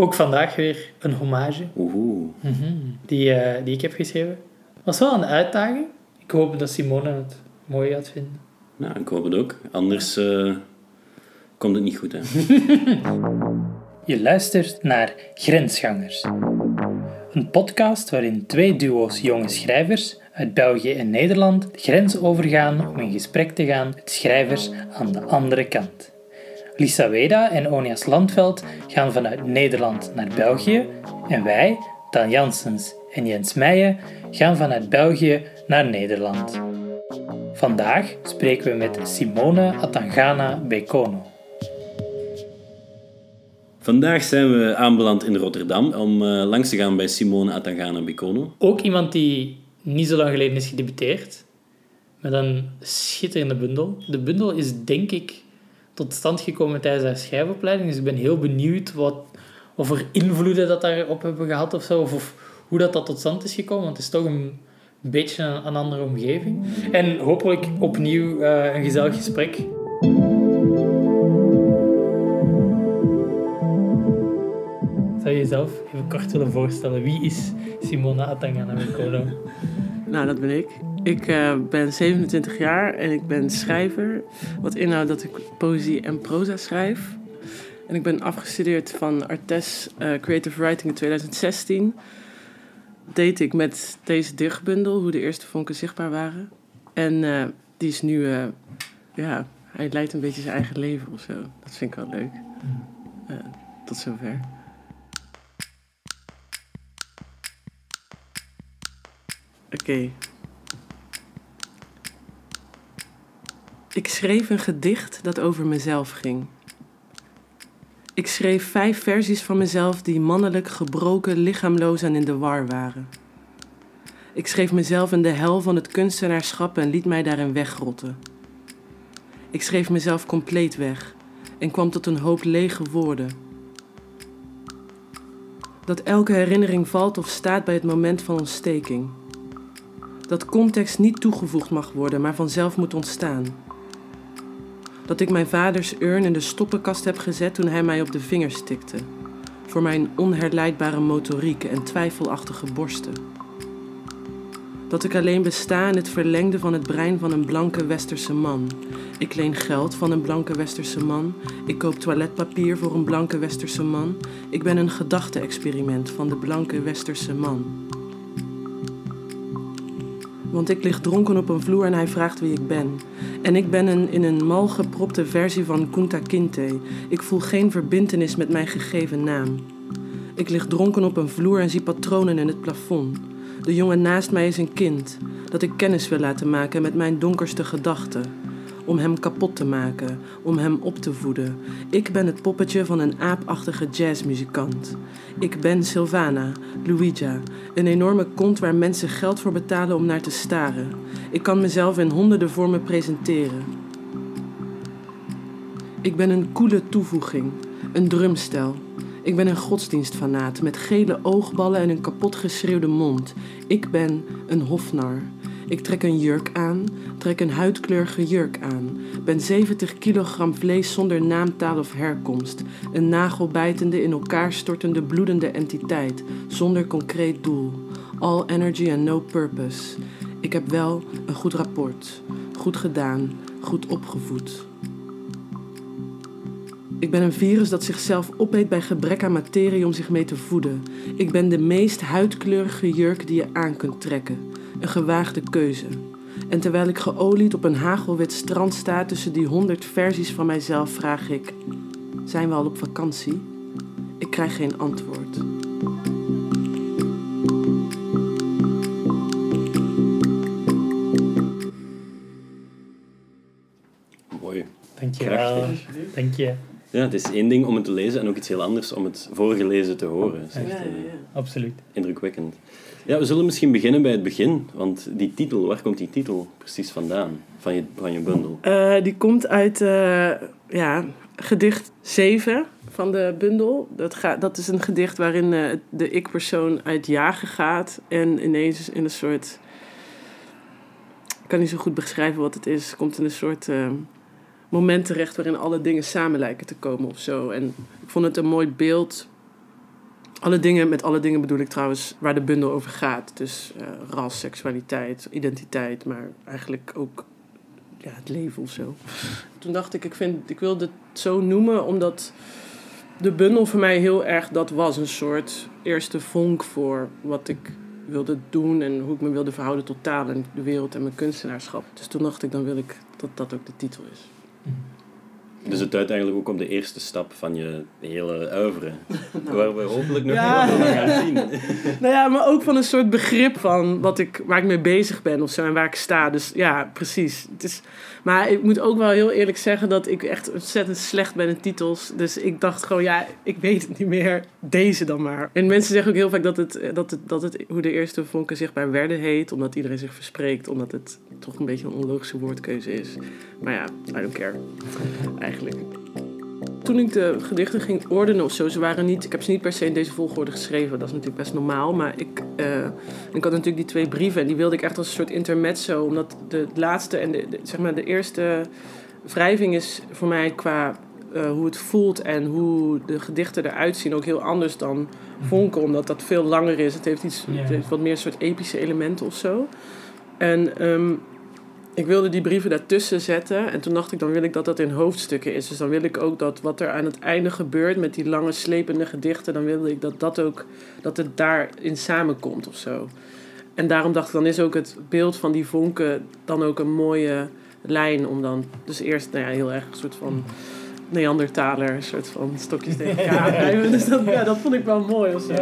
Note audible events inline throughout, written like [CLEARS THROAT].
ook vandaag weer een hommage Oeh. mhm, die, eh, die ik heb geschreven. was wel een uitdaging. Ik hoop dat Simone het mooi gaat vinden. Nou, ik hoop het ook. Anders eh, komt het niet goed, hè. [LAUGHS] Je luistert naar Grensgangers. Een podcast waarin twee duo's jonge schrijvers uit België en Nederland de grens overgaan om in gesprek te gaan met schrijvers aan de andere kant. Lisa Weda en Onias Landveld gaan vanuit Nederland naar België en wij, Dan Janssens en Jens Meijen, gaan vanuit België naar Nederland. Vandaag spreken we met Simone Atangana Bekono. Vandaag zijn we aanbeland in Rotterdam om eh, langs te gaan bij Simone Atangana Bicono. Ook iemand die niet zo lang geleden is gedebuteerd. Met een schitterende bundel. De bundel is denk ik tot stand gekomen tijdens haar schrijfopleiding. Dus ik ben heel benieuwd wat, of er invloeden dat daarop hebben gehad of zo. Of, of hoe dat, dat tot stand is gekomen. Want het is toch een beetje een, andere omgeving. En hopelijk opnieuw eh, een gezellig gesprek. Zou je jezelf even kort willen voorstellen? Wie is Simona Atangana? Nou, dat ben ik. Ik eh, ben 27 jaar en ik ben schrijver. Wat inhoudt dat ik poëzie en proza schrijf. En ik ben afgestudeerd van Artes eh, Creative Writing in 2016. Deed ik met deze dichtbundel, hoe de eerste vonken zichtbaar waren. En eh, die is nu, ja, hij leidt een beetje zijn eigen leven of zo. Dat vind ik wel leuk. Tot zover. Oké. Ik schreef een gedicht dat over mezelf ging. Ik schreef vijf versies van mezelf die mannelijk, gebroken, lichaamloos en in de war waren. Ik schreef mezelf in de hel van het kunstenaarschap en liet mij daarin wegrotten. Ik schreef mezelf compleet weg en kwam tot een hoop lege woorden. Dat elke herinnering valt of staat bij het moment van ontsteking dat context niet toegevoegd mag worden, maar vanzelf moet ontstaan. Dat ik mijn vaders urn in de stoppenkast heb gezet toen hij mij op de vingers tikte, voor mijn onherleidbare motoriek en twijfelachtige borsten. Dat ik alleen besta in het verlengde van het brein van een blanke westerse man. Ik leen geld van een blanke westerse man. Ik koop toiletpapier voor een blanke westerse man. Ik ben een gedachte-experiment van de blanke westerse man. Want ik lig dronken op een vloer en hij vraagt wie ik ben. En ik ben een in een mal gepropte versie van Kunta Kinte. Ik voel geen verbintenis met mijn gegeven naam. Ik lig dronken op een vloer en zie patronen in het plafond. De jongen naast mij is een kind dat ik kennis wil laten maken met mijn donkerste gedachten. Om hem kapot te maken, om hem op te voeden. Ik ben het poppetje van een aapachtige jazzmuzikant. Ik ben Sylvana, Luigia, een enorme kont waar mensen geld voor betalen om naar te staren. Ik kan mezelf in honderden vormen presenteren. Ik ben een koele toevoeging, een drumstel. Ik ben een godsdienstfanaat met gele oogballen en een kapot geschreeuwde mond. Ik ben een hofnar. Ik trek een jurk aan, trek een huidkleurige jurk aan. Ben 70 kilogram vlees zonder naamtaal of herkomst. Een nagelbijtende, in elkaar stortende, bloedende entiteit, zonder concreet doel. All energy and no purpose. Ik heb wel een goed rapport. Goed gedaan, goed opgevoed. Ik ben een virus dat zichzelf opeet bij gebrek aan materie om zich mee te voeden. Ik ben de meest huidkleurige jurk die je aan kunt trekken. Een gewaagde keuze. En terwijl ik geolied op een hagelwit strand sta tussen die honderd versies van mijzelf, vraag ik: Zijn we al op vakantie? Ik krijg geen antwoord. Mooi. Krachtig. Dank je. Ja, het is één ding om het te lezen en ook iets heel anders om het voorgelezen te horen. Echt, eh, Absoluut. indrukwekkend. Ja, we zullen misschien beginnen bij het begin, want die titel, waar komt die titel precies vandaan van je, van je bundel? Eh, die komt uit eh, ja, gedicht 7 van de bundel. Dat, gaat, dat is een gedicht waarin eh, de ik-persoon uit jagen gaat en ineens in een soort. Ik kan niet zo goed beschrijven wat het is. Komt in een soort eh, moment terecht waarin alle dingen samen lijken te komen of zo. En ik vond het een mooi beeld Alle dingen, met alle dingen bedoel ik trouwens waar de bundel over gaat. Dus uh, ras, seksualiteit, identiteit, maar eigenlijk ook ja, het leven of zo. Toen dacht ik, ik, vind, ik wilde het zo noemen omdat de bundel voor mij heel erg dat was. Een soort eerste vonk voor wat ik wilde doen en hoe ik me wilde verhouden tot taal en de wereld en mijn kunstenaarschap. Dus toen dacht ik, dan wil ik dat dat ook de titel is. Mm. Dus het duidt eigenlijk ook op de eerste stap van je hele oeuvre. [LAUGHS] nou. Waar we hopelijk nog ja. heel veel gaan [LAUGHS] zien. nou ja, maar ook van een soort begrip van wat ik, waar ik mee bezig ben of zo en waar ik sta. Dus ja, precies. Het is, maar ik moet ook wel heel eerlijk zeggen dat ik echt ontzettend slecht ben in titels. Dus ik dacht gewoon, ja, ik weet het niet meer. Deze dan maar. En mensen zeggen ook heel vaak dat het, dat het, dat het hoe de eerste vonken zichtbaar werden heet. Omdat iedereen zich verspreekt. Omdat het toch een beetje een onlogische woordkeuze is. Maar ja, I don't care. Eigenlijk. Toen ik de gedichten ging ordenen of zo, ze waren niet, ik heb ze niet per se in deze volgorde geschreven, dat is natuurlijk best normaal. Maar ik, uh, ik had natuurlijk die twee brieven en die wilde ik echt als een soort intermezzo, omdat de laatste en de, zeg maar de eerste wrijving is voor mij qua uh, hoe het voelt en hoe de gedichten eruit zien ook heel anders dan Vonken, omdat dat veel langer is. Het heeft iets het heeft wat meer soort epische elementen of zo. En um, ik wilde die brieven daartussen zetten. En toen dacht ik, dan wil ik dat dat in hoofdstukken is. Dus dan wil ik ook dat wat er aan het einde gebeurt met die lange slepende gedichten, dan wilde ik dat dat ook, dat het daarin samenkomt of zo. En daarom dacht ik, dan is ook het beeld van die vonken dan ook een mooie lijn om dan, dus eerst nou ja, heel erg een soort van Neandertaler, een soort van stokjes tegen elkaar. [LAUGHS] dus dat, ja, dat vond ik wel mooi of zo.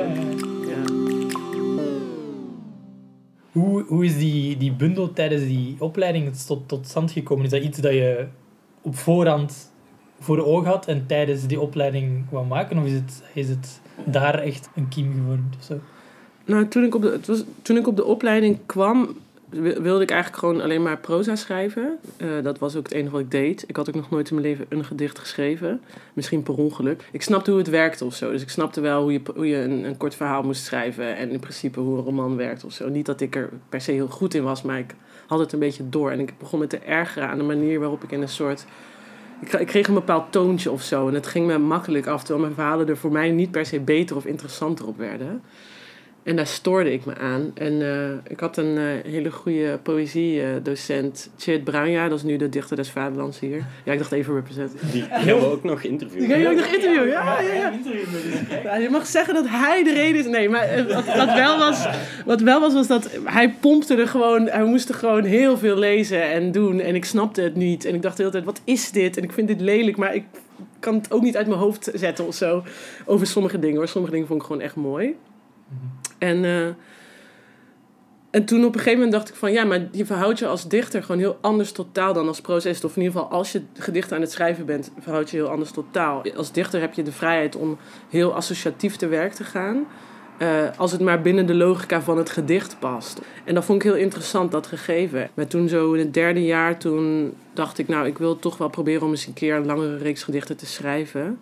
Hoe, hoe is die, die bundel tijdens die opleiding tot, tot stand gekomen? Is dat iets dat je op voorhand voor ogen had en tijdens die opleiding wou maken? Of is het, is het daar echt een kiem? Of zo? Nou, toen ik, op de, het toen ik op de opleiding kwam, wilde ik eigenlijk gewoon alleen maar proza schrijven. Uh, dat was ook het enige wat ik deed. Ik had ook nog nooit in mijn leven een gedicht geschreven. Misschien per ongeluk. Ik snapte hoe het werkte of zo. Dus ik snapte wel hoe je, hoe je een, een kort verhaal moest schrijven. En in principe hoe een roman werkt of zo. Niet dat ik er per se heel goed in was, maar ik had het een beetje door. En ik begon me te ergeren aan de manier waarop ik in een soort... Ik, ik kreeg een bepaald toontje of zo. En het ging me makkelijk af. Terwijl mijn verhalen er voor mij niet per se beter of interessanter op werden. En daar stoorde ik me aan. En uh, ik had een uh, hele goede poëziedocent, Chit Bruinja, dat is nu de dichter des vaderlands hier. Ja, ik dacht even represent. Die gaan we ook nog interviewen. Die gaan je ook nog interviewen, ja. ja, ja. ja je mag zeggen dat hij de reden is. Nee, maar eh, wat, wat, wel was, wat wel was, was dat hij pompte er gewoon, hij moest er gewoon heel veel lezen en doen. En ik snapte het niet. En ik dacht de hele tijd, wat is dit? En ik vind dit lelijk, maar ik kan het ook niet uit mijn hoofd zetten of zo. Over sommige dingen hoor. Sommige dingen vond ik gewoon echt mooi. En, uh, en toen op een gegeven moment dacht ik van ja, maar je verhoudt je als dichter gewoon heel anders tot taal dan als process. Of in ieder geval als je gedichten aan het schrijven bent, verhoud je heel anders tot taal. Als dichter heb je de vrijheid om heel associatief te werk te gaan. Uh, als het maar binnen de logica van het gedicht past. En dat vond ik heel interessant, dat gegeven. Maar toen zo in het derde jaar, toen dacht ik, nou, ik wil toch wel proberen om eens een keer een langere reeks gedichten te schrijven.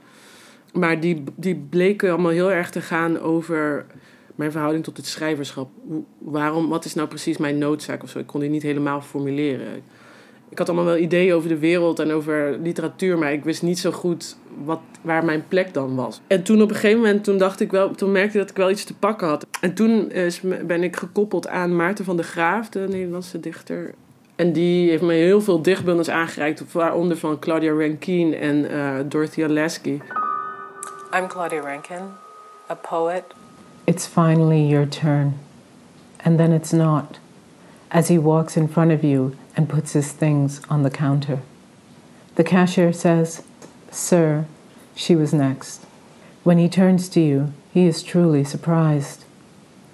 Maar die, die bleken allemaal heel erg te gaan over mijn verhouding tot het schrijverschap. Waarom, wat is nou precies mijn noodzaak of zo? Ik kon die niet helemaal formuleren. Ik had allemaal wel ideeën over de wereld en over literatuur, maar ik wist niet zo goed wat, waar mijn plek dan was. En toen op een gegeven moment, toen dacht ik wel, toen merkte ik dat ik wel iets te pakken had. En toen is, ben ik gekoppeld aan Maarten van de Graaf, de Nederlandse dichter. En die heeft me heel veel dichtbundels aangereikt, waaronder van Claudia Rankine en uh, Dorothea Lasky. I'm Claudia Rankine, a poet, it's finally your turn. And then it's not, as he walks in front of you and puts his things on the counter. The cashier says, Sir, she was next. When he turns to you, he is truly surprised.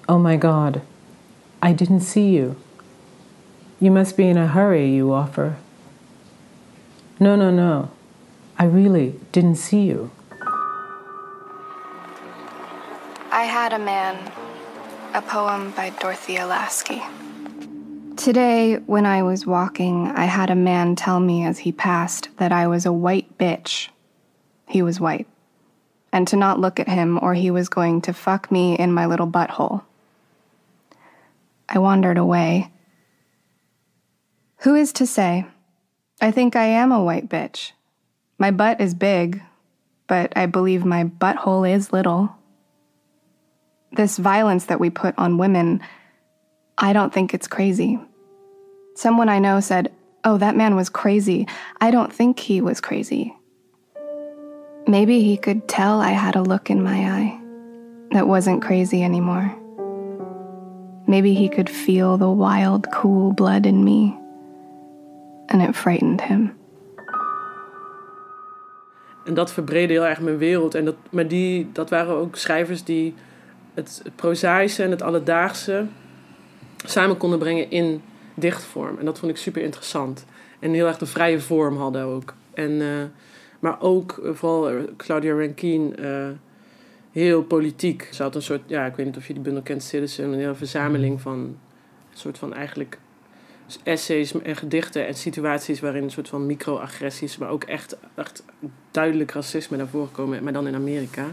Oh my God, I didn't see you. You must be in a hurry, you offer. No, no, no. I really didn't see you. I Had a Man, a poem by Dorothea Lasky. Today, when I was walking, I had a man tell me as he passed that I was a white bitch. He was white. And to not look at him, or he was going to fuck me in my little butthole. I wandered away. Who is to say? I think I am a white bitch. My butt is big, but I believe my butthole is little. This violence that we put on women, I don't think it's crazy. Someone I know said, Oh, that man was crazy. I don't think he was crazy. Maybe he could tell I had a look in my eye that wasn't crazy anymore. Maybe he could feel the wild, cool blood in me, and it frightened him. En dat verbreedde heel erg mijn wereld. En dat, maar die, dat waren ook schrijvers die het, prozaïsche en het alledaagse samen konden brengen in dichtvorm. En dat vond ik super interessant. En heel erg de vrije vorm hadden ook. En, uh, maar ook uh, vooral Claudia Rankine, uh, heel politiek. Ze had een soort, ja, ik weet niet of je die bundel kent, Citizen, een hele verzameling van een soort van eigenlijk essays en gedichten en situaties waarin een soort van microagressies, maar ook echt, echt duidelijk racisme naar voren komen, maar dan in Amerika.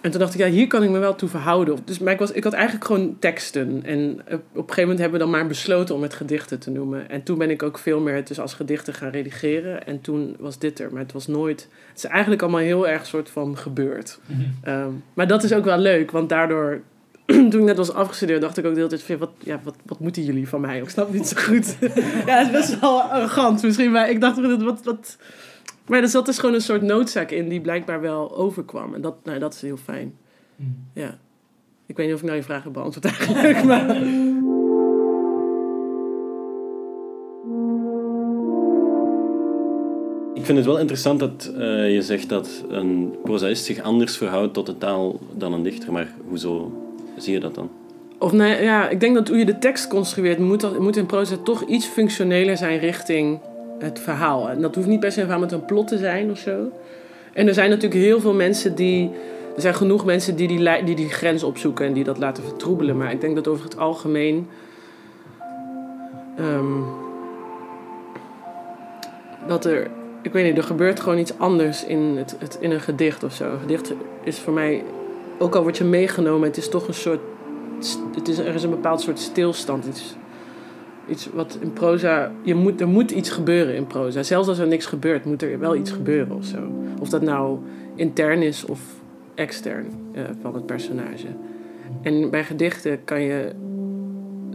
En toen dacht ik, ja, hier kan ik me wel toe verhouden. Dus, maar ik, was, ik had eigenlijk gewoon teksten. En op een gegeven moment hebben we dan maar besloten om het gedichten te noemen. En toen ben ik ook veel meer het dus als gedichten gaan redigeren. En toen was dit er. Maar het was nooit... Het is eigenlijk allemaal heel erg soort van gebeurd. Mm -hmm. um, maar dat is ook wel leuk, want daardoor... [CLEARS THROAT] toen ik net was afgestudeerd, dacht ik ook de hele tijd van... Wat, ja, wat, wat moeten jullie van mij? Ik snap niet zo goed. [LAUGHS] ja, het is best wel arrogant misschien. Maar ik dacht, wat... wat maar er zat dus gewoon een soort noodzaak in die blijkbaar wel overkwam. En dat, nou, dat is heel fijn. Mm. Ja. Ik weet niet of ik nou je vragen beantwoord eigenlijk. [LAUGHS] maar... Ik vind het wel interessant dat uh, je zegt dat een prozaïst zich anders verhoudt tot de taal dan een dichter. Maar hoezo zie je dat dan? Of nee, ja, ik denk dat hoe je de tekst construeert, moet, dat, moet in proza toch iets functioneler zijn richting het verhaal. En dat hoeft niet per se met een plot te zijn of zo. En er zijn natuurlijk heel veel mensen die. Er zijn genoeg mensen die die, die grens opzoeken en die dat laten vertroebelen. Maar ik denk dat over het algemeen. Um, dat er. Ik weet niet, er gebeurt gewoon iets anders in, het, het, in een gedicht of zo. Een gedicht is voor mij. Ook al word je meegenomen, het is toch een soort. Het is, er is een bepaald soort stilstand. Het iets wat in proza. Je moet, er moet iets gebeuren in proza. Zelfs als er niks gebeurt, moet er wel iets gebeuren of zo. Of dat nou intern is of extern uh, van het personage. En bij gedichten kan je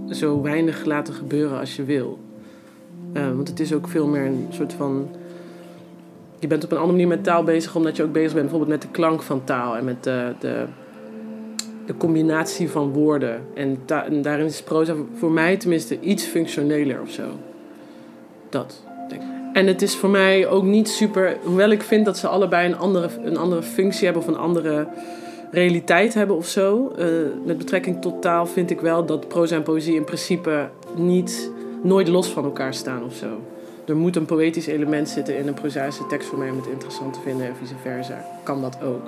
zo weinig laten gebeuren als je wil. Uh, want het is ook veel meer een soort van. Je bent op een andere manier met taal bezig, omdat je ook bezig bent bijvoorbeeld met de klank van taal en met de, de de combinatie van woorden. En, daarin is proza voor mij tenminste iets functioneler of zo. Dat, denk ik. En het is voor mij ook niet super... Hoewel ik vind dat ze allebei een andere, een andere functie hebben... of een andere realiteit hebben of zo. Uh, met betrekking tot taal vind ik wel dat proza en poëzie in principe niet... nooit los van elkaar staan of zo. Er moet een poëtisch element zitten in een prozaïsche tekst voor mij om het interessant te vinden en vice versa. Kan dat ook.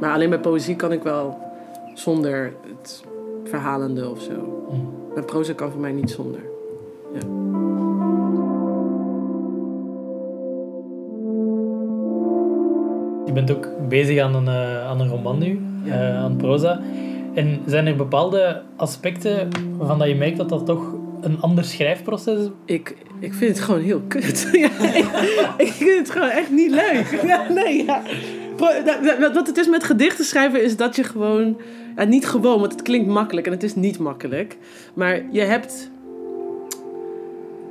Maar alleen bij poëzie kan ik wel zonder het verhalende of zo. Mm. Maar proza kan voor mij niet zonder. Ja. Je bent ook bezig aan een, uh, aan een roman nu, ja. uh, aan proza. En zijn er bepaalde aspecten waarvan dat je merkt dat dat toch een ander schrijfproces is? Ik, ik vind het gewoon heel kut. [LAUGHS] ja, ik, ik, vind het gewoon echt niet leuk. [LAUGHS] Ja, nee, ja. Wat het is met gedichten schrijven is dat je gewoon ja, niet gewoon, want het klinkt makkelijk en het is niet makkelijk. Maar je hebt.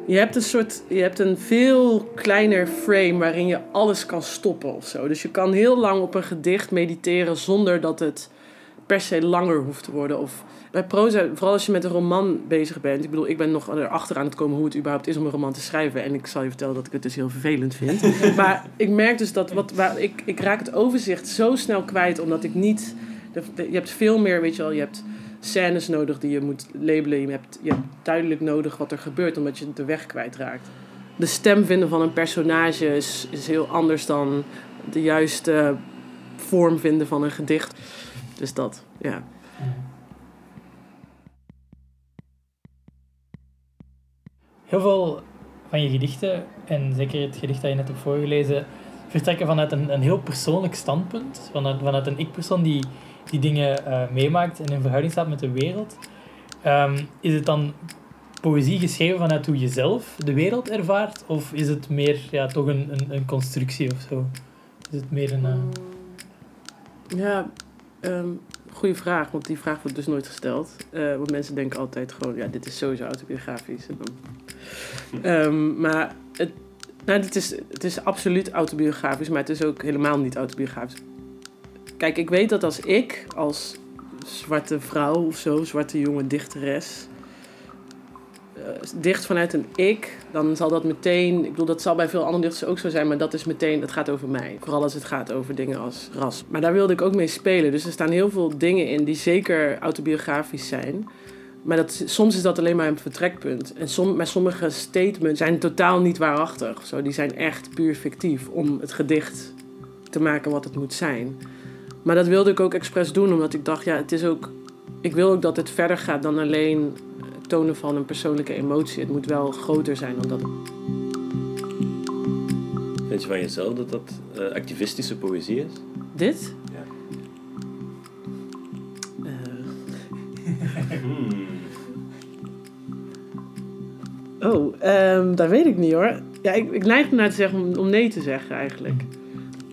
Je hebt een soort. Je hebt een veel kleiner frame waarin je alles kan stoppen of zo. Dus je kan heel lang op een gedicht mediteren zonder dat het per se langer hoeft te worden. Of bij proza, vooral als je met een roman bezig bent. Ik bedoel, ik ben nog erachter aan het komen hoe het überhaupt is om een roman te schrijven. En ik zal je vertellen dat ik het dus heel vervelend vind. [LAUGHS] maar ik merk dus dat wat, waar, ik, ik raak het overzicht zo snel kwijt, omdat ik niet je hebt veel meer, weet je wel, je hebt scènes nodig die je moet labelen. Je hebt, je hebt duidelijk nodig wat er gebeurt, omdat je de weg kwijtraakt. De stem vinden van een personage is, is heel anders dan de juiste vorm vinden van een gedicht. Dus dat, ja. Heel veel van je gedichten, en zeker het gedicht dat je net hebt voorgelezen, vertrekken vanuit een, een heel persoonlijk standpunt. Vanuit, vanuit een ik-persoon die die dingen uh, meemaakt en in verhouding staat met de wereld. Um, is het dan poëzie geschreven vanuit hoe je zelf de wereld ervaart? Of is het meer ja, toch een, een, een constructie of zo? Is het meer een... Uh... Ja, um, Goeie vraag, want die vraag wordt dus nooit gesteld. Eh, want mensen denken altijd gewoon, ja, dit is sowieso autobiografisch. Ehm, maar het, nou, het, is, het is absoluut autobiografisch, maar het is ook helemaal niet autobiografisch. Kijk, ik weet dat als ik, als zwarte vrouw of zo, zwarte jonge dichteres, dicht vanuit een ik, dan zal dat meteen, ik bedoel, dat zal bij veel andere dichters ook zo zijn, maar dat is meteen, dat gaat over mij. Vooral als het gaat over dingen als ras. Maar daar wilde ik ook mee spelen. Dus er staan heel veel dingen in die zeker autobiografisch zijn. Maar dat, soms is dat alleen maar een vertrekpunt. En som, maar sommige statements zijn totaal niet waarachtig. Zo. Die zijn echt puur fictief om het gedicht te maken wat het moet zijn. Maar dat wilde ik ook expres doen, omdat ik dacht, ja, het is ook. Ik wil ook dat het verder gaat dan alleen het tonen van een persoonlijke emotie. Het moet wel groter zijn dan dat. Vind je van jezelf dat dat eh, activistische poëzie is? Dit? Ja. Eh, [LAUGHS] Oh, ehm, dat weet ik niet hoor. Ja, ik, ik neig ernaar te zeggen om, om nee te zeggen eigenlijk.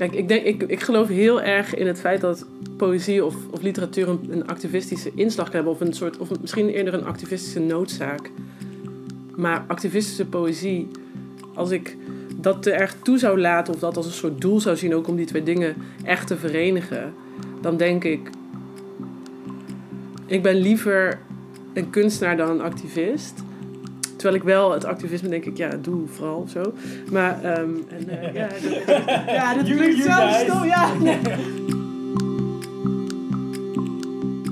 Kijk, ik, denk, ik, ik geloof heel erg in het feit dat poëzie of, of literatuur een, activistische inslag kan hebben. Of, een soort, of misschien eerder een activistische noodzaak. Maar activistische poëzie, als ik dat er erg toe zou laten... of dat als een soort doel zou zien ook om die twee dingen echt te verenigen... dan denk ik... Ik ben liever een kunstenaar dan een activist... Terwijl ik wel het activisme denk ik, ja, doe vooral zo. Maar, ehm en, eh, ja, dat, [LAUGHS] ja, dat klinkt zo stom, ja. nee.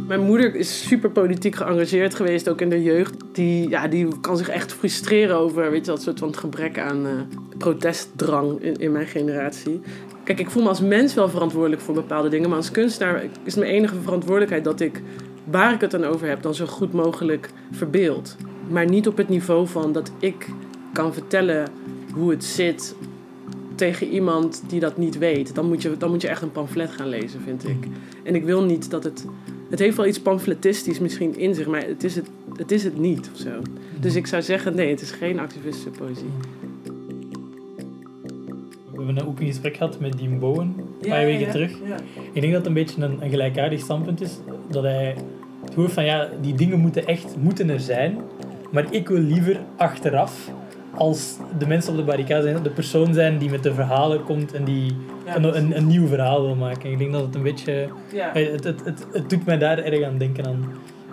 Mijn moeder is super politiek geëngageerd geweest, ook in de jeugd. Die, ja, die kan zich echt frustreren over, weet je, dat soort van gebrek aan eh, protestdrang in, in mijn generatie. Kijk, ik voel me als mens wel verantwoordelijk voor bepaalde dingen, maar als kunstenaar is mijn enige verantwoordelijkheid dat ik, waar ik het dan over heb, dan zo goed mogelijk verbeeld. Maar niet op het niveau van dat ik kan vertellen hoe het zit tegen iemand die dat niet weet. Dan moet je, dan moet je echt een pamflet gaan lezen, vind ik. En ik wil niet dat het... Het heeft wel iets pamfletistisch misschien in zich, maar het is het, het, is het niet of zo. Dus ik zou zeggen, nee, het is geen activistische poëzie. We hebben ook een gesprek gehad met Diem Bowen, een paar weken terug. Ik denk dat het een beetje een, een gelijkaardig standpunt is. Dat hij het hoort van, ja, die dingen moeten echt moeten er zijn. Maar ik wil liever achteraf, als de mensen op de barricade zijn, de persoon zijn die met de verhalen komt en die Ja, een, een, een nieuw verhaal wil maken. Ik denk dat het een beetje... Ja. Eh, Het, het, het, het doet mij daar erg aan denken aan.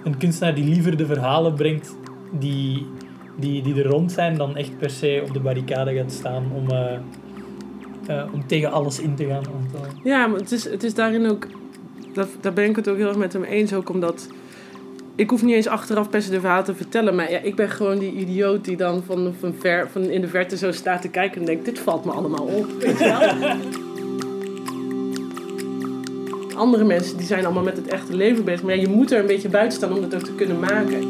Een kunstenaar die liever de verhalen brengt die, die, die er rond zijn, dan echt per se op de barricade gaat staan om, eh, eh, om tegen alles in te gaan. Want, Ja, maar het is, het is daarin ook... Dat, daar ben ik het ook heel erg met hem eens. Ook omdat... Ik hoef niet eens achteraf per de verhaal te vertellen. Maar ja, ik ben gewoon die idioot die dan van, van, ver, van in de verte zo staat te kijken en denkt... Dit valt me allemaal op? [LAUGHS] Andere mensen die zijn allemaal met het echte leven bezig. Maar je moet er een beetje buiten staan om dat ook te kunnen maken.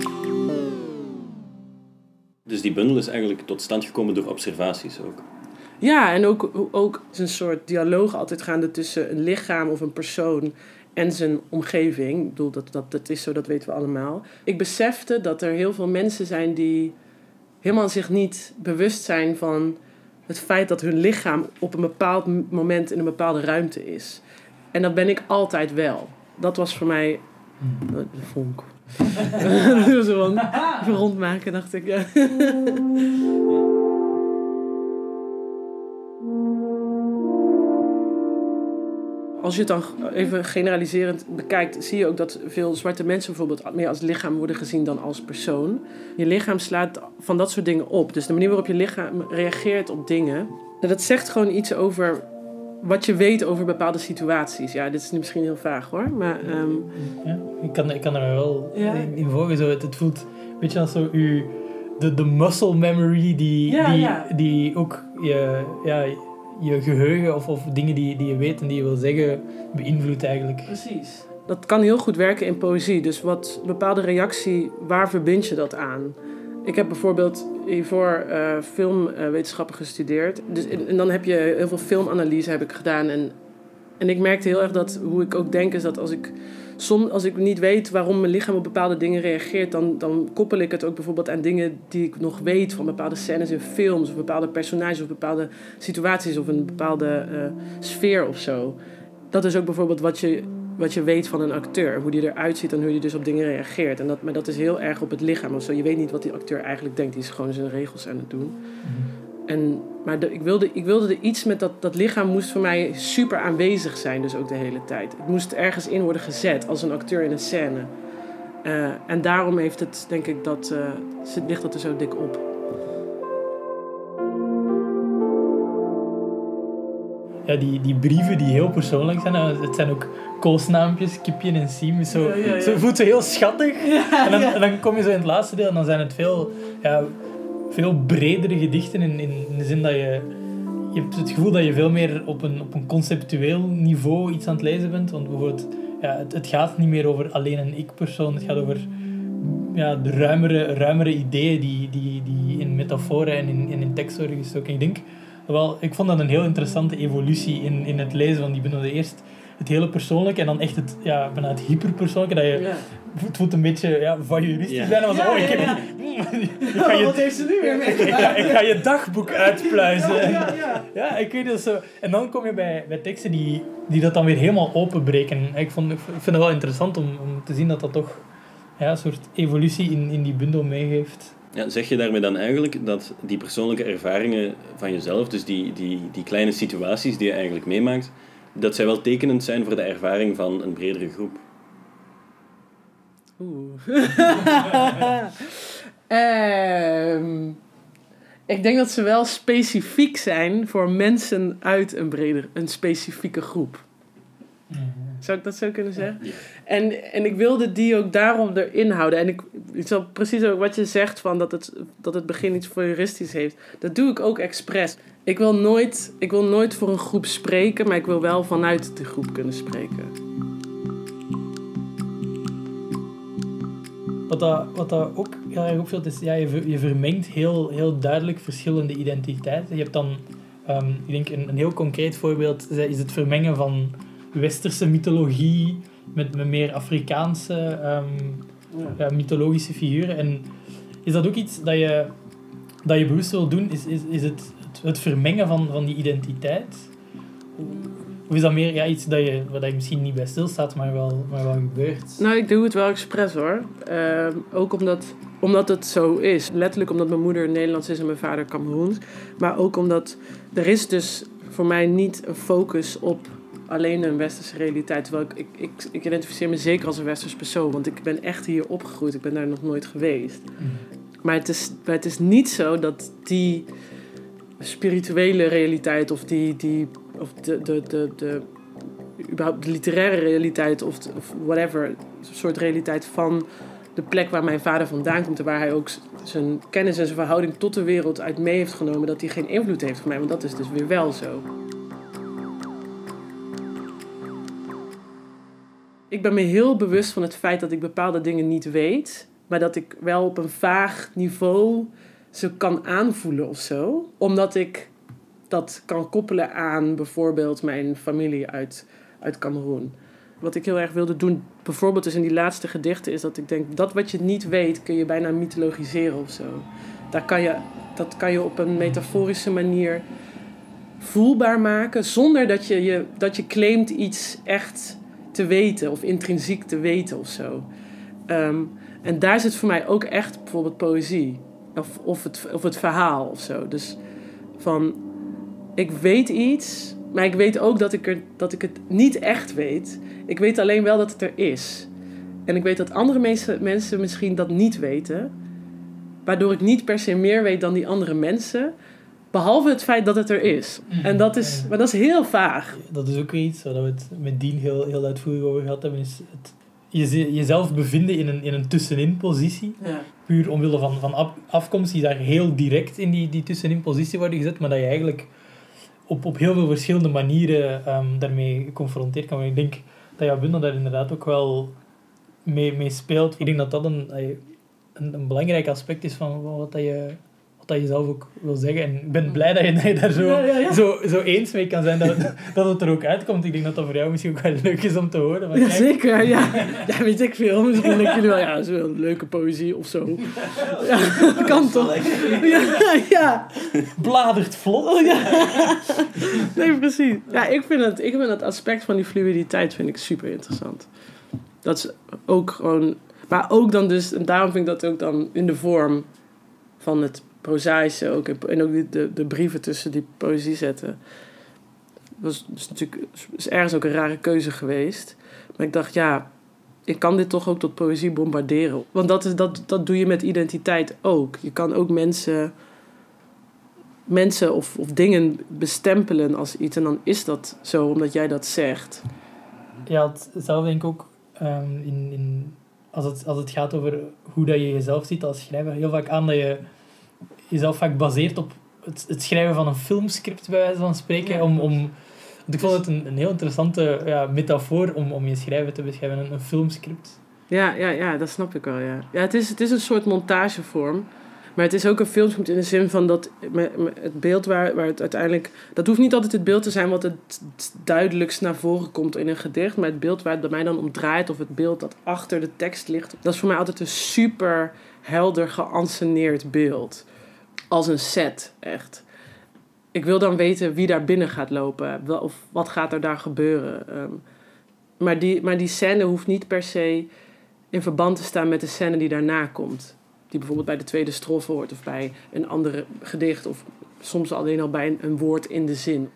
Dus die bundel is eigenlijk tot stand gekomen door observaties ook. Ja, en ook, ook is een soort dialoog altijd gaande tussen een lichaam of een persoon en zijn omgeving. Ik bedoel, dat, dat, dat is zo, dat weten we allemaal. Ik besefte dat er heel veel mensen zijn die helemaal zich niet bewust zijn van het feit dat hun lichaam op een bepaald moment in een bepaalde ruimte is. En dat ben ik altijd wel. Dat was voor mij de vonk. [LAUGHS] Zo rondmaken, dacht ik. Ja. [LAUGHS] Als je het dan even generaliserend bekijkt, zie je ook dat veel zwarte mensen bijvoorbeeld meer als lichaam worden gezien dan als persoon. Je lichaam slaat van dat soort dingen op. Dus de manier waarop je lichaam reageert op dingen, dat zegt gewoon iets over wat je weet over bepaalde situaties. Ja, dit is nu misschien heel vaag hoor, maar ehm, ja, ik, kan, ik kan er wel Ja. in, in volgen. Zo, het, het voelt een beetje als zo u, de, de muscle memory die, Ja, die, ja. die ook je, ja, je geheugen of, of dingen die, die je weet en die je wil zeggen beïnvloedt eigenlijk. Precies. Dat kan heel goed werken in poëzie. Dus wat bepaalde reactie, waar verbind je dat aan? Ik heb bijvoorbeeld hiervoor eh filmwetenschappen gestudeerd. Dus, en, en dan heb je heel veel filmanalyse heb ik gedaan. En, en ik merkte heel erg dat hoe ik ook denk is dat als ik, als ik niet weet waarom mijn lichaam op bepaalde dingen reageert, dan, dan koppel ik het ook bijvoorbeeld aan dingen die ik nog weet van bepaalde scènes in films, of bepaalde personages, of bepaalde situaties, of een bepaalde eh, sfeer of zo. Dat is ook bijvoorbeeld wat je wat je weet van een acteur. Hoe die eruit ziet en hoe die dus op dingen reageert. En dat, maar dat is heel erg op het lichaam of zo. Je weet niet wat die acteur eigenlijk denkt. Die is gewoon zijn regels aan het doen. En, maar de- ik, wilde, ik wilde er iets met dat, dat lichaam moest voor mij super aanwezig zijn, dus ook de hele tijd. Het moest ergens in worden gezet als een acteur in een scène. Eh, en daarom heeft het, denk ik, dat, zit- ligt dat er zo dik op. Ja, die, die brieven die heel persoonlijk zijn. eh, Het zijn ook koosnaampjes, Kipje en Siem. is Zo, Ja, ja, ja. zo voelt ze heel schattig. en, dan, en dan kom je zo in het laatste deel en dan zijn het veel, ja, veel bredere gedichten. In, in, in de zin dat je... Je hebt het gevoel dat je veel meer op een, op een conceptueel niveau iets aan het lezen bent. Want bijvoorbeeld, ja, het, gaat niet meer over alleen een ik-persoon. Het gaat over ja, de ruimere, ruimere ideeën die, die, die in metaforen en in, en in tekst worden gestoken. Ik denk, wel, ik vond dat een heel interessante evolutie in, in het lezen van die bundel. Eerst het hele persoonlijke en dan echt het, ja, bijna het hyperpersoonlijke. Dat je, Ja. Het voelt een beetje ja, voyeuristisch Ja. bijna. Ja, oh, ik, ja, heb, ja. [LAUGHS] ik, ga je, heeft ze nu weer ik, ga, [LAUGHS] ik ga je dagboek uitpluizen. Ja, ja, ja. Ja, ik weet het zo. En dan kom je bij, bij teksten die, die dat dan weer helemaal openbreken. Ik, vond, ik vind het wel interessant om, om te zien dat dat toch ja, een soort evolutie in, in die bundel meegeeft. Ja, zeg je daarmee dan eigenlijk dat die persoonlijke ervaringen van jezelf, dus die, die, die kleine situaties die je eigenlijk meemaakt, dat zij wel tekenend zijn voor de ervaring van een bredere groep? Oeh. [LAUGHS] Ehm, ik denk dat ze wel specifiek zijn voor mensen uit een breder, een specifieke groep. Zou ik dat zo kunnen zeggen? En, en ik wilde die ook daarom erin houden. En ik, ik zal precies ook wat je zegt van dat het, dat het begin iets voyeuristisch heeft. Dat doe ik ook expres. Ik wil, nooit, ik wil nooit voor een groep spreken, maar ik wil wel vanuit de groep kunnen spreken. Wat dat, wat dat ook heel erg opvalt, is ja, je, ver- je vermengt heel, heel duidelijk verschillende identiteiten. Je hebt dan, ehm, ik denk een, een heel concreet voorbeeld, is het vermengen van westerse mythologie met, met meer Afrikaanse ehm, ja, mythologische figuren. En is dat ook iets dat je, dat je bewust wil doen? Is, is, is het, het, het vermengen van, van die identiteit? Of is dat meer ja, iets dat je, waar je misschien niet bij stilstaat, maar wel, maar wel gebeurt? Nou, ik doe het wel expres hoor. Ehm, ook omdat, omdat het zo is. Letterlijk omdat mijn moeder Nederlands is en mijn vader Cameroens. Maar ook omdat er is dus voor mij niet een focus op alleen een westerse realiteit. Terwijl ik, ik, ik, ik identificeer me zeker als een westers persoon. Want ik ben echt hier opgegroeid. Ik ben daar nog nooit geweest. Maar het is, maar het is niet zo dat die spirituele realiteit of die, die of de, de, de, de, überhaupt de literaire realiteit of, de- of whatever soort realiteit van de plek waar mijn vader vandaan komt en waar hij ook zijn kennis en zijn verhouding tot de wereld uit mee heeft genomen, dat die geen invloed heeft op mij, want dat is dus weer wel zo. Ik ben me heel bewust van het feit dat ik bepaalde dingen niet weet, maar dat ik wel op een vaag niveau ze kan aanvoelen of zo. Omdat ik dat kan koppelen aan bijvoorbeeld mijn familie uit, uit Cameroen. Wat ik heel erg wilde doen, bijvoorbeeld dus in die laatste gedichten, is dat ik denk dat wat je niet weet, kun je bijna mythologiseren of zo. Daar kan je, dat kan je op een metaforische manier voelbaar maken, zonder dat je, je, dat je claimt iets echt te weten of intrinsiek te weten of zo. Ehm, en daar zit voor mij ook echt bijvoorbeeld poëzie. Of, of, het, of het verhaal of zo. Dus van, ik weet iets, maar ik weet ook dat ik, er, dat ik het niet echt weet. Ik weet alleen wel dat het er is. En ik weet dat andere mensen, mensen misschien dat niet weten. Waardoor ik niet per se meer weet dan die andere mensen. Behalve het feit dat het er is. En dat is, maar dat is heel vaag. Dat is ook weer iets waar we het met Dien heel, heel uitvoerig over gehad hebben. Is het, je, jezelf bevinden in een, in een tussenin positie. Ja. Puur omwille van, van af- afkomst, die daar heel direct in die, die tussenin positie worden gezet. Maar dat je eigenlijk op, op heel veel verschillende manieren ehm, daarmee geconfronteerd kan worden. Ik denk dat jouw bundel daar inderdaad ook wel mee, mee speelt. Ik denk dat dat een, een, een belangrijk aspect is van wat, dat je, wat je zelf ook wil zeggen. En ik ben blij dat je, [LAUGHS] dat je daar zo, Ja, ja, ja. Zo, zo eens mee kan zijn dat het, dat het er ook uitkomt. Ik denk dat dat voor jou misschien ook wel leuk is om te horen. Maar zeker. Ja. ja, [LAUGHS] weet ik veel. Misschien denken jullie wel, ja, dat wel een leuke poëzie of zo. Ja, kan toch? Ja, ja. bladert vlot. Oh, ja. Nee, precies. Ja, ik vind, het, ik vind het aspect van die fluiditeit vind ik super interessant. Dat is ook gewoon... Maar ook dan dus... En daarom vind ik dat ook dan in de vorm van het prozaïsche ook. En, ook de, de brieven tussen die poëzie zetten. Was dus natuurlijk is ergens ook een rare keuze geweest. Maar ik dacht, ja, ik kan dit toch ook tot poëzie bombarderen. Want dat, is, dat, dat doe je met identiteit ook. Je kan ook mensen, mensen of, of dingen bestempelen als iets. En dan is dat zo omdat jij dat zegt. Ja, zelf denk ik ook ehm, in, in, als, het, als het gaat over hoe dat je jezelf ziet als schrijver, heel vaak aan dat je jezelf vaak baseert op het, het schrijven van een filmscript, bij wijze van spreken. Ja. Om, om, want ik vond het een, een heel interessante ja, metafoor om, om je schrijven te beschrijven, een, een filmscript. Ja, ja, ja, dat snap ik wel, ja. Ja, het is, het is een soort montagevorm. Maar het is ook een filmscript in de zin van dat het beeld waar, waar het uiteindelijk... Dat hoeft niet altijd het beeld te zijn wat het duidelijkst naar voren komt in een gedicht. Maar het beeld waar het bij mij dan om draait of het beeld dat achter de tekst ligt... Dat is voor mij altijd een super helder geanceneerd beeld. Als een set, echt. Ik wil dan weten wie daar binnen gaat lopen. Of wat gaat er daar gebeuren. Ehm, maar, die, maar die scène hoeft niet per se in verband te staan met de scène die daarna komt. Die bijvoorbeeld bij de tweede strofe hoort of bij een andere gedicht of soms alleen al bij een, een woord in de zin.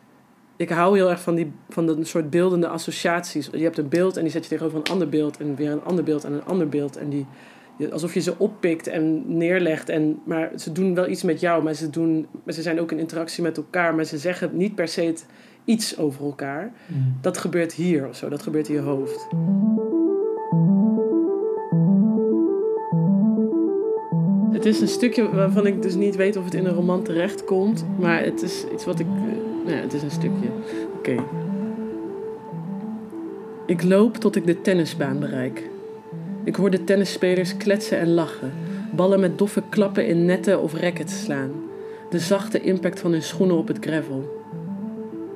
Ik hou heel erg van, die, van dat soort beeldende associaties. Je hebt een beeld en die zet je tegenover een ander beeld en weer een ander beeld en een ander beeld. En die, alsof je ze oppikt en neerlegt. En, maar ze doen wel iets met jou, maar ze, doen, maar ze zijn ook in interactie met elkaar. Maar ze zeggen niet per se het, iets over elkaar. Dat gebeurt hier of zo, dat gebeurt in je hoofd. Het is een stukje waarvan ik dus niet weet of het in een roman terecht komt. Maar het is iets wat ik. eh, Nou ja, het is een stukje. Oké. Ik loop tot ik de tennisbaan bereik. Ik hoor de tennisspelers kletsen en lachen. Ballen met doffe klappen in netten of rackets slaan. De zachte impact van hun schoenen op het gravel.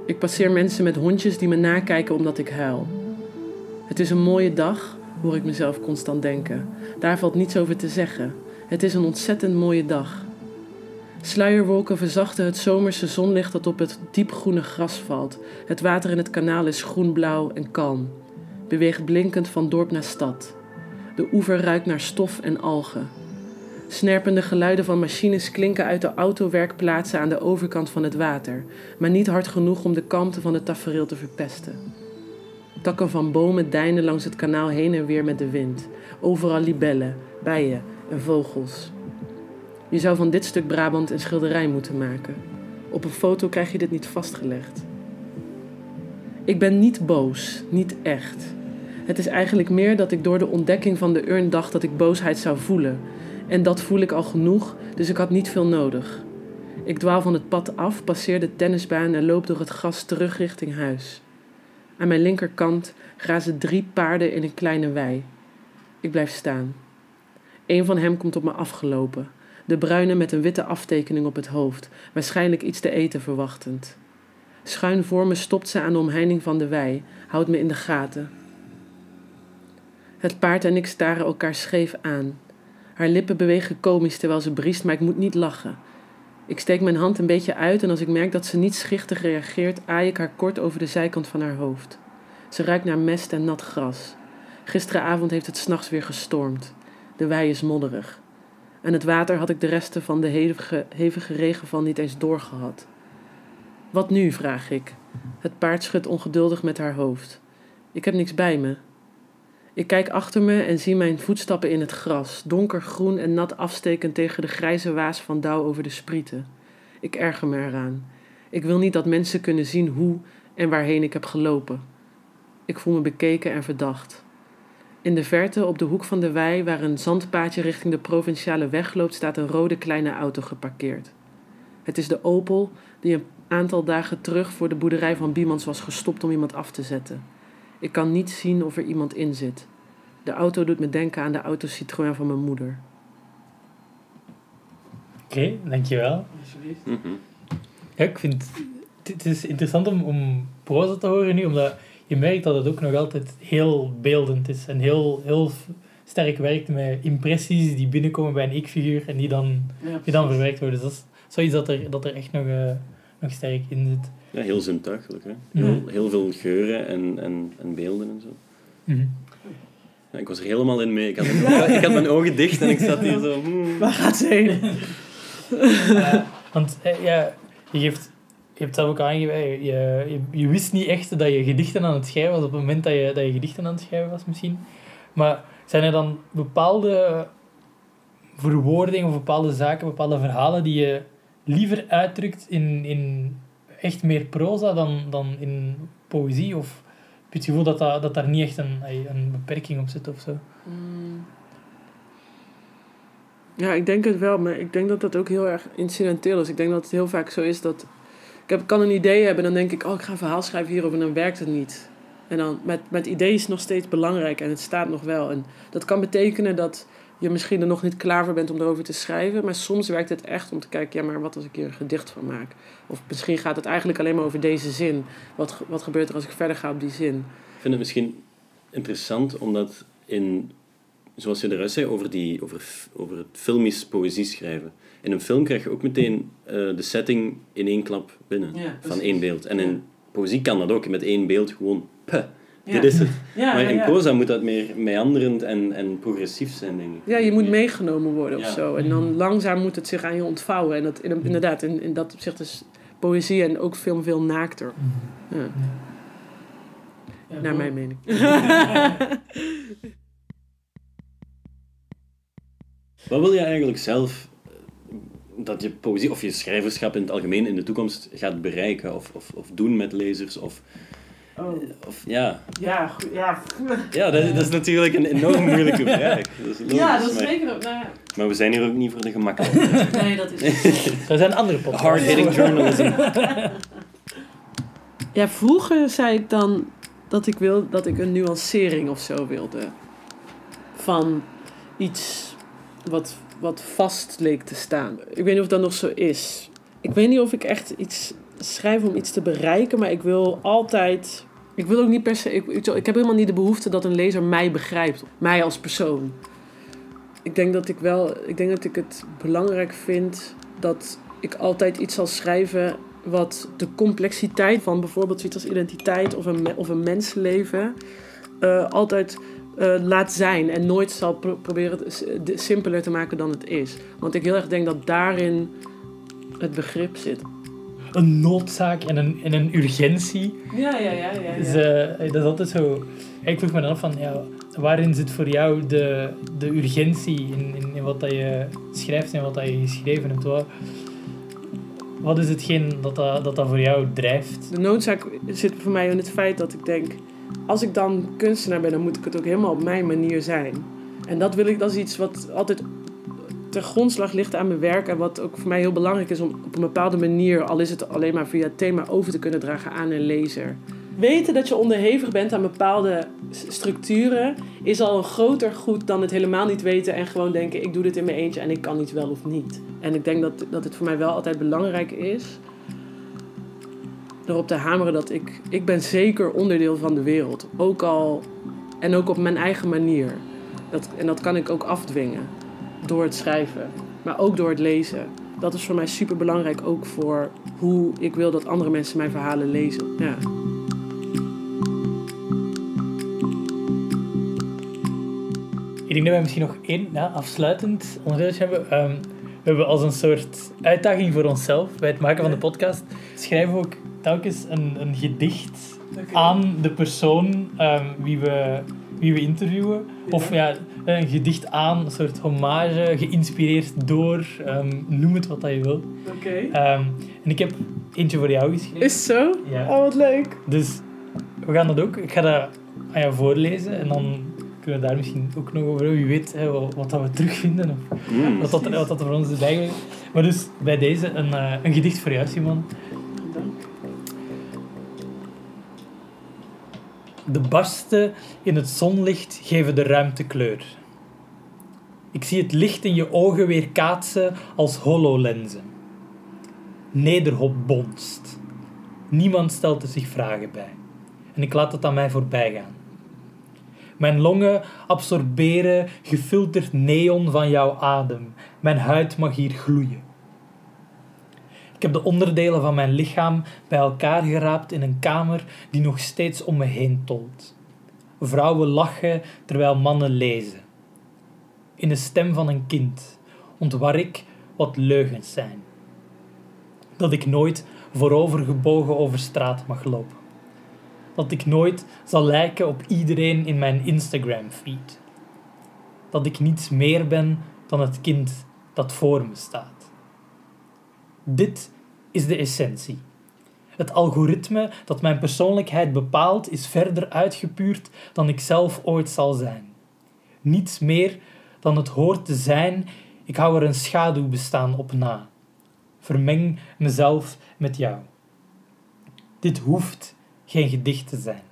Ik passeer mensen met hondjes die me nakijken omdat ik huil. Het is een mooie dag, hoor ik mezelf constant denken. Daar valt niets over te zeggen. Het is een ontzettend mooie dag. Sluierwolken verzachten het zomerse zonlicht dat op het diepgroene gras valt. Het water in het kanaal is groenblauw en kalm. Beweegt blinkend van dorp naar stad. De oever ruikt naar stof en algen. Snerpende geluiden van machines klinken uit de autowerkplaatsen aan de overkant van het water, maar niet hard genoeg om de kalmte van het tafereel te verpesten. Takken van bomen deinen langs het kanaal heen en weer met de wind. Overal libellen, bijen en vogels. Je zou van dit stuk Brabant een schilderij moeten maken. Op een foto krijg je dit niet vastgelegd. Ik ben niet boos, niet echt. Het is eigenlijk meer dat ik door de ontdekking van de urn dacht dat ik boosheid zou voelen. En dat voel ik al genoeg, dus ik had niet veel nodig. Ik dwaal van het pad af, passeer de tennisbaan en loop door het gras terug richting huis. Aan mijn linkerkant grazen drie paarden in een kleine wei. Ik blijf staan. Een van hem komt op me afgelopen. De bruine met een witte aftekening op het hoofd, waarschijnlijk iets te eten verwachtend. Schuin voor me stopt ze aan de omheining van de wei, houdt me in de gaten. Het paard en ik staren elkaar scheef aan. Haar lippen bewegen komisch terwijl ze briest, maar ik moet niet lachen. Ik steek mijn hand een beetje uit en als ik merk dat ze niet schichtig reageert, aai ik haar kort over de zijkant van haar hoofd. Ze ruikt naar mest en nat gras. Gisteravond heeft het s'nachts weer gestormd. De wei is modderig. En het water had ik de resten van de hevige, hevige regenval niet eens doorgehad. Wat nu? vraag ik. Het paard schudt ongeduldig met haar hoofd. Ik heb niks bij me. Ik kijk achter me en zie mijn voetstappen in het gras, donkergroen en nat afstekend tegen de grijze waas van dauw over de sprieten. Ik erger me eraan. Ik wil niet dat mensen kunnen zien hoe en waarheen ik heb gelopen. Ik voel me bekeken en verdacht. In de verte, op de hoek van de wei, waar een zandpaadje richting de provinciale weg loopt, staat een rode kleine auto geparkeerd. Het is de Opel die een aantal dagen terug voor de boerderij van Biemans was gestopt om iemand af te zetten. Ik kan niet zien of er iemand in zit. De auto doet me denken aan de auto Citroën van mijn moeder. Oké, dankjewel. Ja, ik vind het, is interessant om, om proza te horen nu, omdat je merkt dat het ook nog altijd heel beeldend is en heel, heel sterk werkt met impressies die binnenkomen bij een ik-figuur en die dan, die dan verwerkt worden. Dus dat is zoiets dat er, dat er echt nog, eh, nog sterk in zit. Ja, heel zintuigelijk. Hè? Ja. Heel, heel veel geuren en, en, en beelden en zo. Mhm. Ja, ik was er helemaal in mee. Ik had, [LAUGHS] ik had mijn ogen dicht en ik zat hier zo... hmm. Waar gaat ze heen? [LAUGHS] Want eh, ja, je, geeft, je hebt zelf ook aangegeven, eh, je, je, je wist niet echt dat je gedichten aan het schrijven was op het moment dat je, dat je gedichten aan het schrijven was misschien. Maar zijn er dan bepaalde verwoordingen of bepaalde zaken, bepaalde verhalen die je liever uitdrukt in, in echt meer proza dan, dan in poëzie? Of heb je het gevoel dat, dat, dat daar niet echt een, een beperking op zit of zo? Mm. Ja, ik denk het wel, maar ik denk dat dat ook heel erg incidenteel is. Ik denk dat het heel vaak zo is dat... Ik heb, kan een idee hebben en dan denk ik, oh, ik ga een verhaal schrijven hierover en dan werkt het niet. En dan, met, met idee is het nog steeds belangrijk en het staat nog wel. En dat kan betekenen dat je misschien er nog niet klaar voor bent om erover te schrijven. Maar soms werkt het echt om te kijken, ja, maar wat als ik hier een gedicht van maak? Of misschien gaat het eigenlijk alleen maar over deze zin. Wat, wat gebeurt er als ik verder ga op die zin? Ik vind het misschien interessant, omdat in, zoals je eruit zei, over, die, over, over het filmisch poëzie schrijven. In een film krijg je ook meteen eh, de setting in één klap binnen, Ja, van één beeld. En in poëzie kan dat ook, met één beeld gewoon, puh, Ja. dit is het. [LAUGHS] Ja, maar ja, in ja. moet dat meer meanderend en, en progressief zijn, denk ik. Ja, je moet meegenomen worden of zo. En dan langzaam moet het zich aan je ontvouwen. En dat, in, inderdaad, in, in dat opzicht is poëzie en ook film veel naakter. Ja, naar mijn mening. [LAUGHS] [LAUGHS] Wat wil je eigenlijk zelf eh, dat je poëzie of je schrijverschap in het algemeen in de toekomst gaat bereiken of, of, of doen met lezers? Of, of, ja, Ja, ja. [LAUGHS] ja dat, dat is natuurlijk een enorm moeilijke [LAUGHS] vraag. Dat is logisch, ja, dat is maar, zeker. ook- Nou, ja. maar we zijn hier ook niet voor de gemakkelijke. [LAUGHS] nee, dat is. Er zijn andere podcasts. Hard-hitting journalism. Ja, vroeger zei ik dan dat ik wil dat ik een nuancering of zo wilde. Van iets wat, wat vast leek te staan. Ik weet niet of dat nog zo is. Ik weet niet of ik echt iets schrijf om iets te bereiken, maar ik wil altijd. Ik wil ook niet per se. Ik, ik, heb helemaal niet de behoefte dat een lezer mij begrijpt. Mij als persoon. Ik denk dat ik wel. Ik denk dat ik het belangrijk vind dat ik altijd iets zal schrijven wat de complexiteit van bijvoorbeeld iets als identiteit of een, of een mensenleven eh, altijd eh, laat zijn en nooit zal pro- proberen het simpeler te maken dan het is. Want ik heel erg denk dat daarin het begrip zit. Een noodzaak en een, en een urgentie. Ja, ja, ja. ja, Dus, eh, dat is altijd zo. Ik vroeg me dan af van, ja, waarin zit voor jou de, de urgentie in, in, in wat dat je schrijft en wat dat je geschreven hebt? Wat, wat is hetgeen dat dat, dat dat voor jou drijft? De noodzaak zit voor mij in het feit dat ik denk, als ik dan kunstenaar ben, dan moet ik het ook helemaal op mijn manier zijn. En dat wil ik, dat is iets wat altijd ter grondslag ligt aan mijn werk en wat ook voor mij heel belangrijk is om op een bepaalde manier, al is het alleen maar via het thema, over te kunnen dragen aan een lezer. Weten dat je onderhevig bent aan bepaalde structuren is al een groter goed dan het helemaal niet weten en gewoon denken: ik doe dit in mijn eentje en ik kan niet wel of niet. En ik denk dat, dat het voor mij wel altijd belangrijk is erop te hameren dat ik, ik ben zeker onderdeel van de wereld. Ook al, en ook op mijn eigen manier. Dat, en dat kan ik ook afdwingen door het schrijven, maar ook door het lezen. Dat is voor mij super belangrijk, ook voor hoe ik wil dat andere mensen mijn verhalen lezen. Ja. Ik denk dat wij misschien nog één ja, afsluitend onderdeeltje hebben. Ehm, we hebben als een soort uitdaging voor onszelf bij het maken van de podcast. Schrijven we ook telkens een, een gedicht aan de persoon ehm, wie, we, wie we interviewen. Of ja, een gedicht aan, een soort hommage, geïnspireerd door, ehm, noem het wat dat je wil. Oké. Ehm, en ik heb eentje voor jou geschreven. Is zo? Ja. Oh, wat leuk. Dus we gaan dat ook. Ik ga dat aan jou voorlezen en dan kunnen we daar misschien ook nog over hebben. Wie weet hè, wat, wat dat we terugvinden of Mm. wat, dat, wat dat er voor ons is bijgebleven. Maar dus bij deze een, eh, een gedicht voor jou, Simon. De barsten in het zonlicht geven de ruimte kleur. Ik zie het licht in je ogen weer kaatsen als hololenzen. Nederhop bonst. Niemand stelt er zich vragen bij. En ik laat het aan mij voorbij gaan. Mijn longen absorberen gefilterd neon van jouw adem. Mijn huid mag hier gloeien. Ik heb de onderdelen van mijn lichaam bij elkaar geraapt in een kamer die nog steeds om me heen tolt. Vrouwen lachen terwijl mannen lezen. In de stem van een kind ontwar ik wat leugens zijn. Dat ik nooit voorovergebogen over straat mag lopen. Dat ik nooit zal lijken op iedereen in mijn Instagram-feed. Dat ik niets meer ben dan het kind dat voor me staat. Dit is de essentie. Het algoritme dat mijn persoonlijkheid bepaalt is verder uitgepuurd dan ik zelf ooit zal zijn. Niets meer dan het hoort te zijn, ik hou er een schaduwbestaan op na. Vermeng mezelf met jou. Dit hoeft geen gedicht te zijn.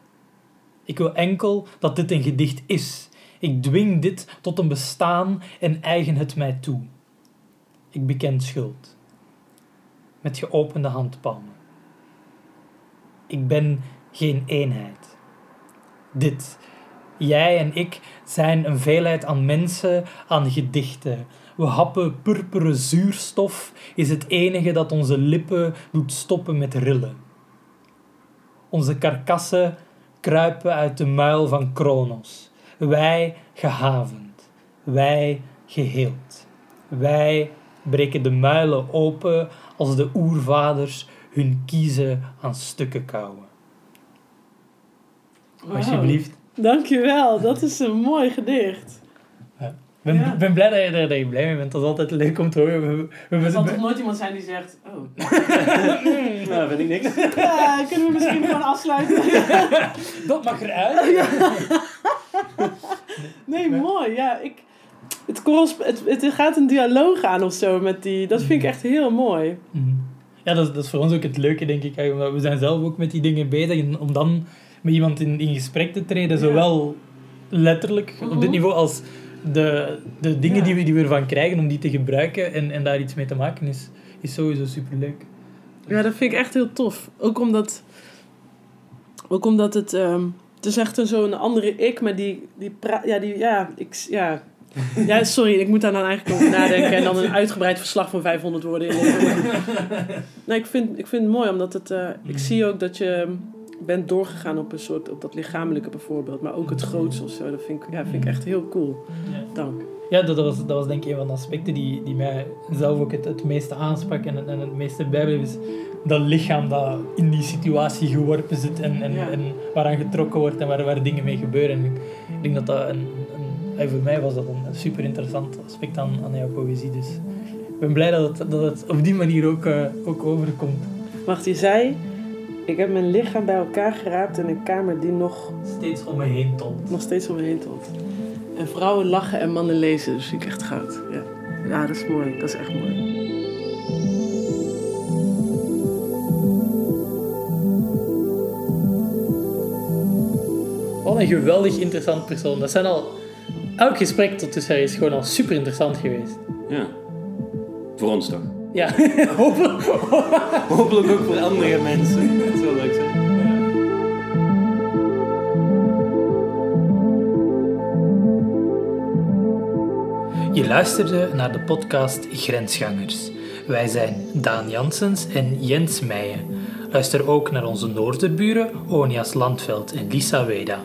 Ik wil enkel dat dit een gedicht is. Ik dwing dit tot een bestaan en eigen het mij toe. Ik beken schuld. Met geopende handpalmen. Ik ben geen eenheid. Dit, jij en ik, zijn een veelheid aan mensen, aan gedichten. We happen purperen zuurstof, is het enige dat onze lippen doet stoppen met rillen. Onze karkassen kruipen uit de muil van Kronos. Wij gehavend, wij geheeld. Wij breken de muilen open als de oervaders hun kiezen aan stukken kauwen. Wauw. Alsjeblieft. Dankjewel, dat is een mooi gedicht. Ik ben, Ja. ben blij dat je, er- dat je blij mee bent. Dat is altijd leuk om te horen. We, we, we- Er zal toch nooit iemand zijn die zegt, oh, [LAUGHS] Nou, vind ik niks. ja, kunnen we misschien gewoon afsluiten? [LAUGHS] dat mag eruit. [LAUGHS] Nee, mooi. Ja, ik, het, het, het gaat een dialoog aan of zo met die. Dat vind ik echt heel mooi. Mhm. Ja, dat is, dat is voor ons ook het leuke, denk ik. Omdat we zijn zelf ook met die dingen bezig. En om dan met iemand in, in gesprek te treden, zowel letterlijk op dit Mhm. niveau als de, de dingen Ja. die, we, die we ervan krijgen om die te gebruiken en, en daar iets mee te maken, is, is sowieso superleuk. Ja, dat vind ik echt heel tof. Ook omdat, ook omdat het. ehm, het is echt een zo'n andere ik, maar die. die ja, die. Ja, ik, ja. [LAUGHS] ja, sorry, ik moet daar dan eigenlijk over nadenken en dan een uitgebreid verslag van 500 woorden in. [LAUGHS] Nee, ik vind, ik vind het mooi, omdat het. eh, ik zie ook dat je bent doorgegaan op een soort. op dat lichamelijke bijvoorbeeld, maar ook het groots of zo. Dat vind ik, ja, vind ik echt heel cool. Dank. Ja, dat, was, dat was denk ik een van de aspecten die, die mij zelf ook het, het meeste aansprak en, het- en het meeste bijbleef. Is dat lichaam dat in die situatie geworpen zit en, en, Ja. en waaraan getrokken wordt en waar, waar dingen mee gebeuren. En ik, denk dat dat een, en voor mij was dat een, super interessant aspect aan, aan jouw poëzie. Dus ik ben blij dat het, dat het op die manier ook, eh, ook overkomt. Wacht, je zei. Ik heb mijn lichaam bij elkaar geraapt in een kamer die nog Steeds om me heen tolt. nog steeds om me heen tot. En vrouwen lachen en mannen lezen, dus ik echt goud. Ja. ja, dat is mooi. Dat is echt mooi. Wat een geweldig interessant persoon. Dat zijn al... Elk gesprek tot dusver is gewoon al super interessant geweest. Ja. Voor ons toch? Ja, [LAUGHS] hopelijk. Hopelijk ook voor andere mensen. Dat zou leuk zijn. Je luisterde naar de podcast Grensgangers. Wij zijn Daan Janssens en Jens Meijen. Luister ook naar onze noorderburen Onias Landveld en Lisa Weda.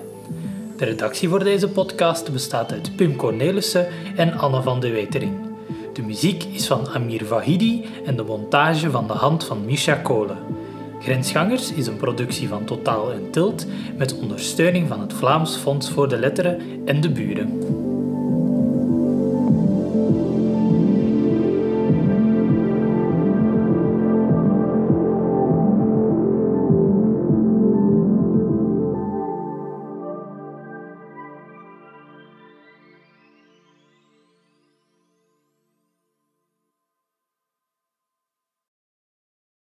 De redactie voor deze podcast bestaat uit Pim Cornelissen en Anne van de Wetering. De muziek is van Amir Vahidi en de montage van de hand van Misha Kolen. Grensgangers is een productie van Totaal en Tilt met ondersteuning van het Vlaams Fonds voor de Letteren en de Buren.